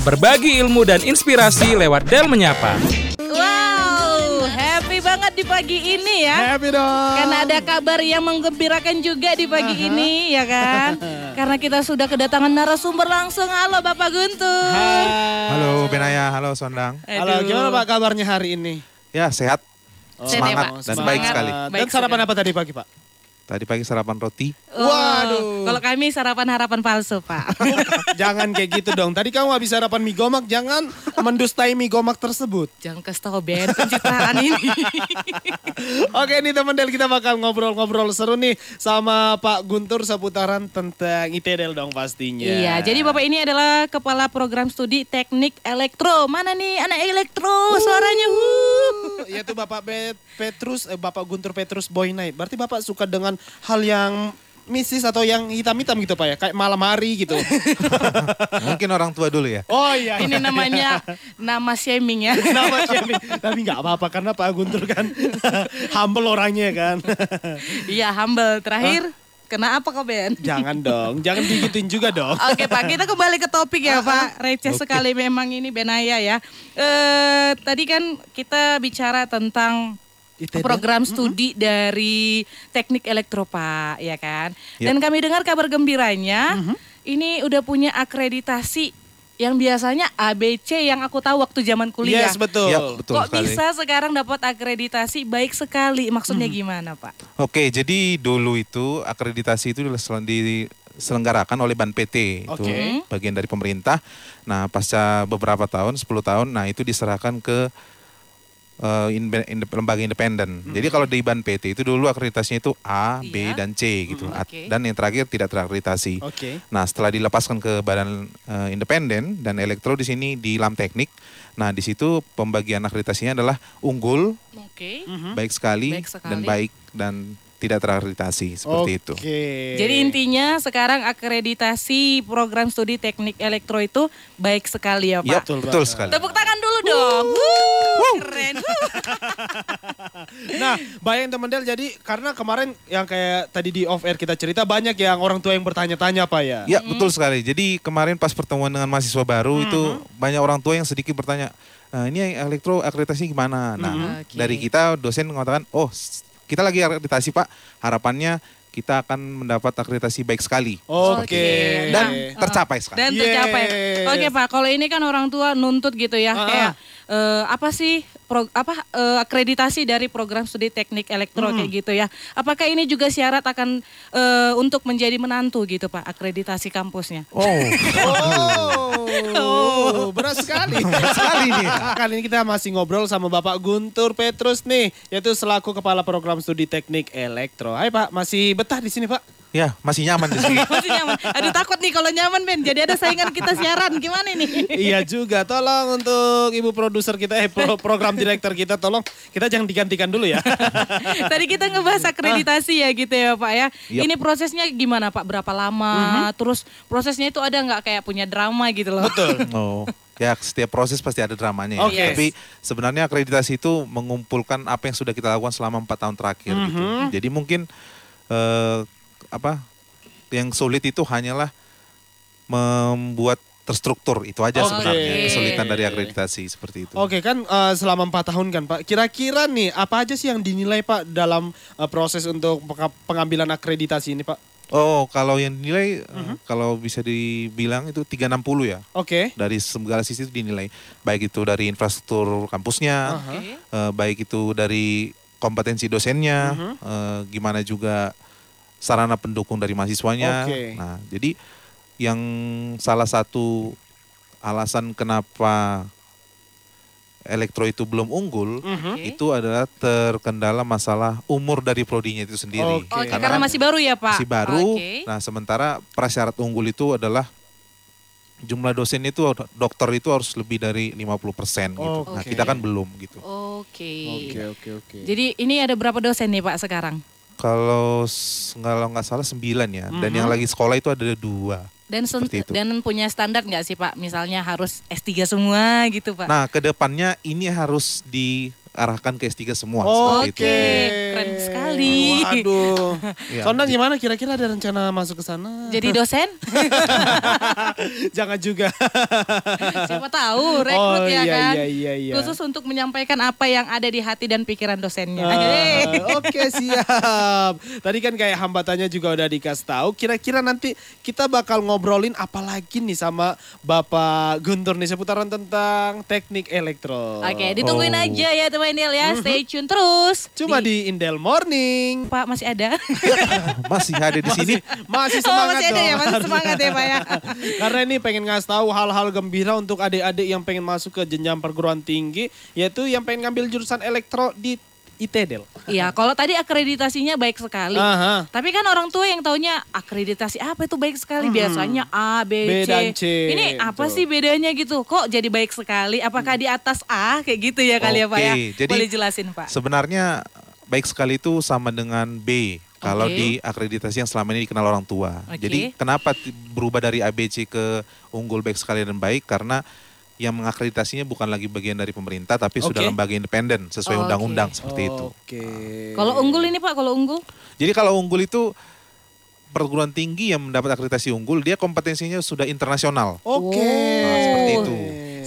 Berbagi ilmu dan inspirasi lewat Del Menyapa. Wow, happy banget di pagi ini ya. Happy dong. Karena ada kabar yang menggembirakan juga di pagi ini ya kan. Karena kita sudah kedatangan narasumber langsung. Halo Bapak Guntur. Halo Benaya, halo Sondang. Halo, Aduh. gimana Pak kabarnya hari ini? Ya sehat, ya, semangat Pak. dan Semangat. baik sekali. Dan Baik sarapan sekali. apa tadi pagi Pak? Tadi pagi sarapan roti. Oh, Waduh. Kalau kami sarapan harapan palsu Pak. jangan kayak gitu dong. Tadi kamu habis sarapan mie gomak, jangan mendustai mie gomak tersebut. Jangan kasih tahu Ben pencitraan ini. Oke nih teman Del, kita bakal ngobrol-ngobrol seru nih sama Pak Guntur seputaran tentang ITDL dong pastinya. Iya, jadi Bapak ini adalah kepala program studi teknik elektro. Mana nih anak elektro suaranya? Yaitu Bapak Petrus, eh, Bapak Guntur Petrus Boy Night. Berarti Bapak suka dengan hal yang mistis atau yang hitam-hitam gitu Pak ya? Kayak malam hari gitu. Mungkin orang tua dulu ya. Oh iya. Ini namanya nama shaming ya. Nama siapa? Tapi nggak apa-apa karena Pak Guntur kan humble orangnya kan. Iya, humble. Terakhir, kena apa kau Ben? jangan dong, jangan digituin juga dong. Oke Pak, kita kembali ke topik ya Pak. Receh sekali memang ini Benaya ya. Eh tadi kan kita bicara tentang program studi dari teknik elektro Pak, ya kan. Ya. Dan kami dengar kabar gembiranya, ini udah punya akreditasi yang biasanya ABC yang aku tahu waktu zaman kuliah. Yes betul. Ya, betul Kok sekali. bisa sekarang dapat akreditasi baik sekali? Maksudnya gimana Pak? Oke, jadi dulu itu akreditasi itu sel- diselenggarakan oleh Ban PT itu Oke. bagian dari pemerintah. Nah, pasca beberapa tahun, 10 tahun, nah itu diserahkan ke eh, inbe- inde- lembaga independen. Jadi kalau di Ban PT itu dulu akreditasinya itu A, B, Iya. dan C gitu. Hmm, oke. Dan yang terakhir tidak terakreditasi. Oke. Nah, setelah dilepaskan ke badan eh, independen dan elektro di sini di Lam Teknik. Nah, di situ pembagian akreditasinya adalah unggul, Oke. baik sekali, Baik sekali. dan baik dan tidak terakreditasi seperti itu. Oke. Jadi intinya sekarang akreditasi program studi teknik elektro itu baik sekali ya Pak. Ya, Betul betul, sekali. Tepuk tangan dulu dong. Wuh, keren. Nah, bayangin teman Del, jadi karena kemarin yang kayak tadi di off air kita cerita banyak yang orang tua yang bertanya-tanya Pak ya. Ya, betul sekali. Jadi kemarin pas pertemuan dengan mahasiswa baru itu banyak orang tua yang sedikit bertanya, "Nah, ini elektro akreditasi gimana?" Nah. Oke. dari kita dosen mengatakan, "Oh, kita lagi akreditasi, Pak. Harapannya kita akan mendapat akreditasi baik sekali." Oke. Oke. Dan Nah, tercapai sekali. Dan tercapai. Yes. Oke Pak, kalau ini kan orang tua nuntut gitu ya, Ah. kayak eh, apa sih pro- apa eh, akreditasi dari program studi teknik elektro kayak gitu ya. Apakah ini juga syarat akan eh, untuk menjadi menantu gitu Pak, akreditasi kampusnya? Oh, Oh, berat sekali. berat sekali nih. Kali ini kita masih ngobrol sama Bapak Guntur Petrus nih, yaitu selaku Kepala Program Studi Teknik Elektro. Hai Pak, masih betah di sini Pak? ya masih nyaman di sini. Masih nyaman. Aduh takut nih kalau nyaman Ben. Jadi ada saingan kita siaran gimana nih? iya juga, tolong untuk ibu produser kita, eh pro- program direktur kita, tolong kita jangan digantikan dulu ya. Tadi kita ngebahas akreditasi ya gitu ya Pak ya. Yap. Ini prosesnya gimana Pak? Berapa lama? Terus prosesnya itu ada nggak kayak punya drama gitu loh? Betul. Oh, ya setiap proses pasti ada dramanya. ya. Oke. Tapi sebenarnya akreditasi itu mengumpulkan apa yang sudah kita lakukan selama empat tahun terakhir. gitu. Mhm. Jadi mungkin eh, apa yang sulit itu hanyalah membuat terstruktur itu aja Oke. sebenarnya kesulitan dari akreditasi seperti itu. Oke kan eh, selama empat tahun kan Pak. Kira-kira nih apa aja sih yang dinilai Pak dalam eh, proses untuk penga- pengambilan akreditasi ini Pak? Oh, kalau yang dinilai eh, kalau bisa dibilang itu 360 ya. Oke. Dari segala sisi itu dinilai. Baik itu dari infrastruktur kampusnya, eh, baik itu dari kompetensi dosennya, eh, gimana juga sarana pendukung dari mahasiswanya. Oke. Nah, jadi yang salah satu alasan kenapa elektro itu belum unggul Mhm. Oke. itu adalah terkendala masalah umur dari prodinya itu sendiri. Oke. Oke, karena masih baru ya Pak? masih baru. Oke. Nah, sementara prasyarat unggul itu adalah jumlah dosen itu dokter itu harus lebih dari 50% gitu. Nah, Oke. kita kan belum gitu. Oke. Oke oke oke. Jadi ini ada berapa dosen nih Pak sekarang? Kalau kalau nggak salah sembilan ya, dan yang lagi sekolah itu ada dua. Dan dan punya standar nggak sih Pak? Misalnya harus S3 semua gitu Pak? Nah, ke depannya ini harus diarahkan ke S3 semua Oh, Oke, itu. keren sekali. Waduh. Iya. Sondang gimana kira-kira ada rencana masuk ke sana? Jadi dosen? Jangan juga. Siapa tahu rekrut Oh, ya iya, kan. iya, iya, iya. Khusus untuk menyampaikan apa yang ada di hati dan pikiran dosennya. Yeay. Oke siap. Tadi kan kayak hambatannya juga udah dikasih tahu. Kira-kira nanti kita bakal ngobrolin apa lagi nih sama Bapak Guntur nih seputaran tentang teknik elektro. Oke, ditungguin Oh. aja ya teman Indel ya. Stay tune terus. Cuma di Indel Morning. Pak masih ada? Masih ada di sini. Masih oh, semangat masih ada dong. ya, masih semangat ya Pak ya. Karena ini pengen ngasih tahu hal-hal gembira untuk adik-adik yang pengen masuk ke jenjang perguruan tinggi, yaitu yang pengen ngambil jurusan elektro di ITDEL. Iya, kalau tadi akreditasinya baik sekali. Aha. Tapi kan orang tua yang taunya akreditasi apa itu baik sekali. Biasanya A, B, B C. dan C, Ini apa betul. sih bedanya gitu? Kok jadi baik sekali? Apakah di atas A kayak gitu ya kali ya Pak ya? Oke, jadi Boleh jelasin Pak. Sebenarnya baik sekali itu sama dengan B. Kalau Oke. di akreditasi yang selama ini dikenal orang tua. Oke. Jadi kenapa berubah dari ABC ke unggul baik sekali dan baik? Karena yang mengakreditasinya bukan lagi bagian dari pemerintah, tapi sudah Oke. lembaga independen sesuai undang-undang seperti itu. Oke. Kalau unggul ini Pak, kalau unggul? Jadi kalau unggul itu perguruan tinggi yang mendapat akreditasi unggul, dia kompetensinya sudah internasional. Oke. Nah, seperti itu.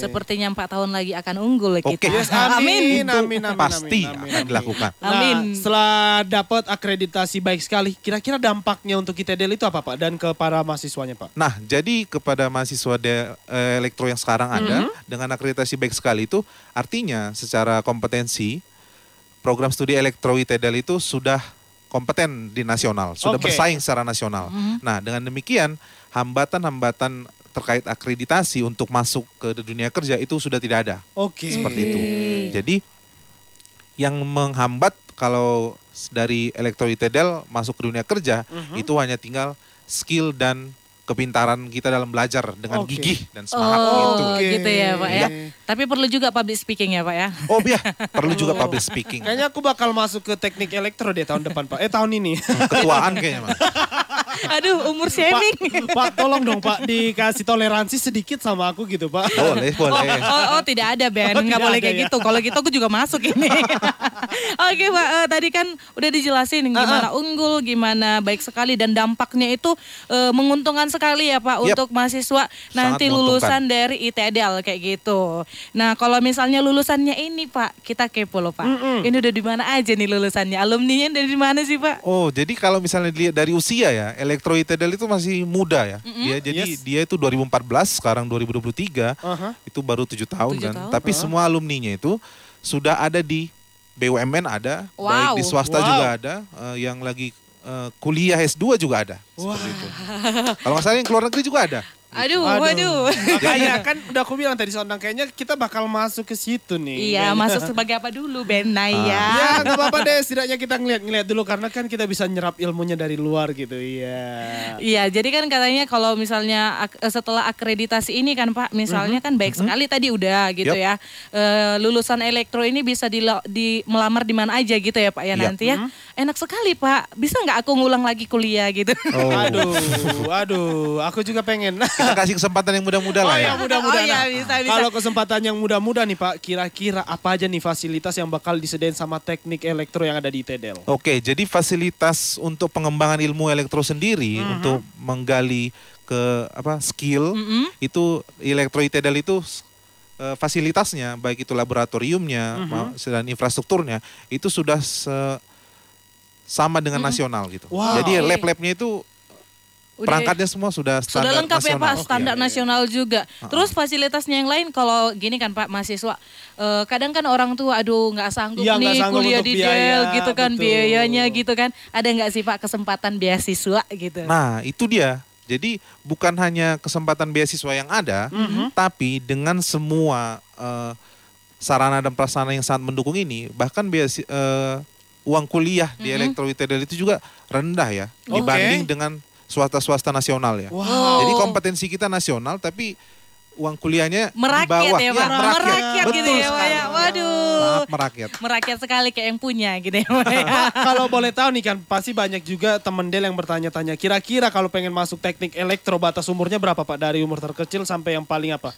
Sepertinya empat tahun lagi akan unggul ya Oke. kita. Yes, amin, Itu amin, amin, pasti amin, amin, akan amin. dilakukan. Amin. Nah, setelah dapat akreditasi baik sekali, kira-kira dampaknya untuk ITDEL itu apa Pak? Dan ke para mahasiswanya Pak? Nah, jadi kepada mahasiswa de- eh, elektro yang sekarang ada dengan akreditasi baik sekali itu artinya secara kompetensi program studi elektro ITDL itu sudah kompeten di nasional, sudah Oke. bersaing secara nasional. Nah, dengan demikian hambatan-hambatan terkait akreditasi untuk masuk ke dunia kerja itu sudah tidak ada. Oke. Seperti itu. Jadi yang menghambat kalau dari elektro ITDL masuk ke dunia kerja itu hanya tinggal skill dan kepintaran kita dalam belajar dengan Oke. gigih dan semangat Oh, gitu. Oke. gitu ya Pak ya. Iya. Tapi perlu juga public speaking ya Pak ya. Oh iya, perlu juga public speaking. Kayaknya aku bakal masuk ke teknik elektro deh tahun depan Pak. Eh tahun ini. Ketuaan kayaknya, Mas. Aduh, umur shaming. Pak, Pak tolong dong Pak dikasih toleransi sedikit sama aku gitu Pak. Boleh, boleh. Oh, oh tidak ada Ben, Oh, nggak boleh ada kayak ya. gitu. Kalau gitu aku juga masuk ini. Oke Pak, eh, tadi kan udah dijelasin gimana unggul, gimana baik sekali dan dampaknya itu eh, menguntungkan sekali ya Pak Yap. untuk mahasiswa nanti lulusan dari ITDL kayak gitu. Nah kalau misalnya lulusannya ini Pak, kita kepo loh Pak. Ini udah di mana aja nih lulusannya? Alumninya dari mana sih Pak? Oh, jadi kalau misalnya dilihat dari usia ya, elektro ITDL itu masih muda ya. Dia jadi Yes. dia itu 2014, sekarang 2023. Aha. Itu baru tujuh tahun Tujuh kan. tahun. Tapi semua alumninya itu sudah ada di BUMN ada, Wow. baik di swasta Wow. juga ada, eh, yang lagi eh, kuliah S2 juga ada. Seperti itu. Kalau nggak salah yang keluar negeri juga ada. Aduh, Aduh. waduh. Makanya kan udah aku bilang tadi Sondang kayaknya kita bakal masuk ke situ nih. Iya, Kayaknya. masuk sebagai apa dulu Ben Naya? Ya nggak apa-apa deh, setidaknya kita ngeliat-ngeliat dulu karena kan kita bisa nyerap ilmunya dari luar gitu. Iya. Iya, jadi kan katanya kalau misalnya ak- setelah akreditasi ini kan Pak, misalnya kan baik sekali tadi udah gitu Yup. ya. Eh, lulusan elektro ini bisa di, di melamar di mana aja gitu ya Pak ya Iya. nanti ya. Enak sekali Pak. Bisa nggak aku ngulang lagi kuliah gitu? Oh. Aduh, aduh, aku juga pengen. Kita kasih kesempatan yang muda-muda lah Oh ya. ya mudah-mudahan. Oh, iya, Nah. Kalau kesempatan yang mudah-mudah nih Pak, kira-kira apa aja nih fasilitas yang bakal disediain sama teknik elektro yang ada di ITDEL? Oke, jadi fasilitas untuk pengembangan ilmu elektro sendiri untuk menggali ke apa skill itu elektro ITDL itu eh, fasilitasnya baik itu laboratoriumnya ma- dan infrastrukturnya itu sudah se- sama dengan nasional gitu. Wow. Jadi lab-labnya itu Udah- perangkatnya semua sudah standar Sudah lengkap ya nasional. Pak, standar nasional juga. Terus fasilitasnya yang lain kalau gini kan Pak mahasiswa, eh, kadang kan orang tua aduh nggak sanggup nggak nih sanggup kuliah di biaya, Del gitu kan betul. biayanya gitu kan. Ada nggak sih Pak kesempatan beasiswa gitu? Nah, itu dia. Jadi bukan hanya kesempatan beasiswa yang ada, tapi dengan semua eh, sarana dan prasarana yang sangat mendukung ini, bahkan beasi, eh, uang kuliah di elektro ITDL itu juga rendah ya dibanding dengan swasta-swasta nasional ya. Wow. Jadi kompetensi kita nasional, tapi uang kuliahnya di merakyat bawah. ya Pak, merakyat. merakyat gitu Betul ya Pak sekali. ya. Waduh. Sangat merakyat. Merakyat sekali kayak yang punya gitu ya Pak ya. Kalau boleh tahu nih kan pasti banyak juga temen Del yang bertanya-tanya kira-kira kalau pengen masuk teknik elektro batas umurnya berapa Pak dari umur terkecil sampai yang paling apa?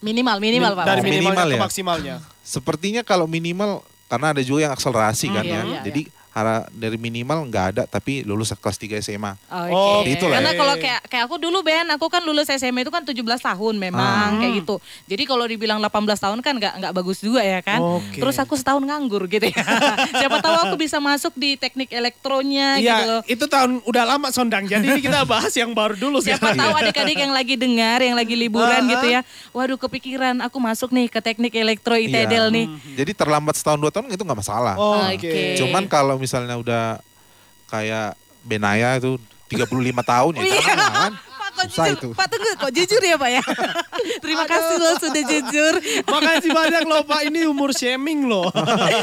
Minimal, minimal Pak. Dari minimal ke ya? maksimalnya. Sepertinya kalau minimal karena ada juga yang akselerasi kan iya, ya. iya, Jadi hara- dari minimal nggak ada tapi lulus kelas 3 SMA. Oke. Oke. Itulah Karena ya. kalau kayak kayak aku dulu Ben, aku kan lulus SMA itu kan 17 tahun memang kayak gitu. Jadi kalau dibilang 18 tahun kan nggak nggak bagus juga ya kan. Oke. Terus aku setahun nganggur gitu ya. Siapa tahu aku bisa masuk di teknik elektronya gitu Iya, loh. itu tahun udah lama sondang. Jadi ini kita bahas yang baru dulu Siapa sekarang. tahu adik-adik yang lagi dengar, yang lagi liburan gitu ya. Waduh kepikiran aku masuk nih ke teknik elektro ITEDEL nih. Jadi terlambat setahun dua tahun itu nggak masalah. Oke. Oke. Cuman kalau misalnya udah kayak Benaya itu 35 tahun ya iya. jangan lah kan. Pak kok Susah jujur, itu. Pak tunggu kok jujur ya Pak ya. Terima kasih loh sudah jujur. Makasih banyak loh Pak, ini umur shaming loh.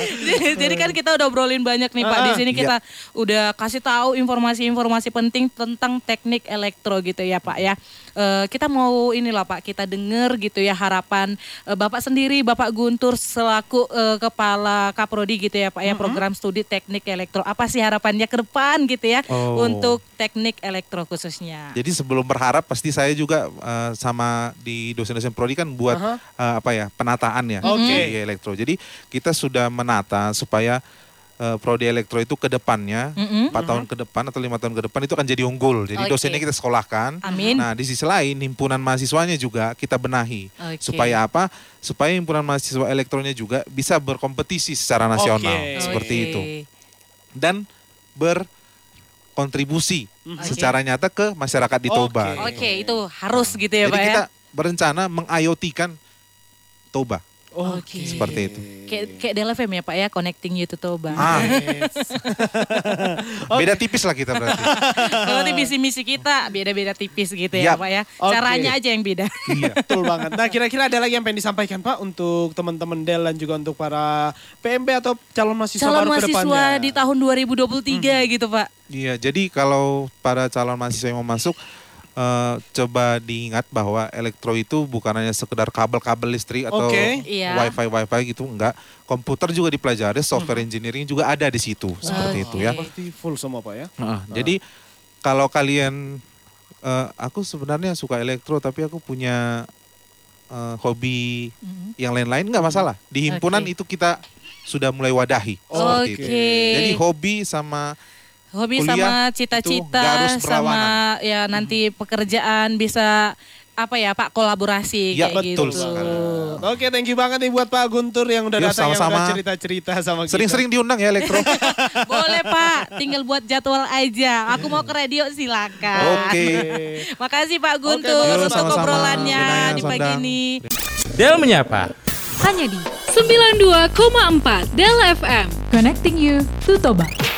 Jadi kan kita udah obrolin banyak nih Pak. Di Ah, sini kita udah kasih tahu informasi-informasi penting tentang teknik elektro gitu ya Pak ya. Eh, kita mau inilah Pak, kita denger gitu ya harapan eh, Bapak sendiri, Bapak Guntur selaku eh, kepala Kaprodi gitu ya Pak ya, program studi teknik elektro. Apa sih harapannya ke depan gitu ya Oh. untuk teknik elektro khususnya? Jadi sebelum berharap pasti saya juga eh, sama di dosen-dosen prodi kan buat Aha. eh, apa ya penataan ya Oke. di elektro. Jadi kita sudah menata supaya eh, prodi elektro itu ke depannya Mm-mm. empat tahun ke depan atau lima tahun ke depan itu akan jadi unggul. Jadi Oke. dosennya kita sekolahkan. Amin. Nah di sisi lain himpunan mahasiswanya juga kita benahi Oke. supaya apa? Supaya himpunan mahasiswa elektronya juga bisa berkompetisi secara nasional Oke. seperti Oke. itu dan berkontribusi Oke. secara nyata ke masyarakat di Toba. Oke. Oke, itu harus gitu ya Jadi Pak ya. kita berencana meng-IoT-kan Toba. Oke. Seperti itu. Kayak kayak DLFM ya Pak ya, connecting you to Toba. Ah, beda tipis lah kita berarti. Berarti visi-misi kita beda-beda tipis gitu ya Yap. Pak ya. Caranya aja yang beda. iya. Betul banget. Nah kira-kira ada lagi yang pengen disampaikan Pak untuk teman-teman Del dan juga untuk para PMB atau calon mahasiswa Calon baru ke mahasiswa depannya. di tahun 2023 gitu Pak. Iya, jadi kalau para calon mahasiswa yang mau masuk eh, coba diingat bahwa elektro itu bukan hanya sekedar kabel-kabel listrik atau Oke. Iya. wifi wifi gitu enggak. Komputer juga dipelajari, software engineering juga ada di situ seperti itu ya. Seperti full semua Pak ya. Nah, Jadi kalau kalian, eh, aku sebenarnya suka elektro tapi aku punya eh, hobi Mhm. yang lain-lain nggak masalah. Di himpunan Oke. itu kita sudah mulai wadahi. seperti itu. Oke. Jadi hobi sama Hobi kuliah sama cita-cita sama ya nanti pekerjaan bisa apa ya Pak kolaborasi Ya, kayak betul gitu. sekali. Oke, thank you banget nih buat Pak Guntur yang udah Yuk, datang yang udah sama-sama. cerita-cerita sama kita. sering-sering diundang ya elektro. Boleh Pak, tinggal buat jadwal aja. Aku mau ke radio silakan. Oke. Makasih Pak Guntur Pak. untuk obrolannya di pagi Sondang. ini. Del menyapa. hanya di 92,4 Del FM. Connecting you to Toba.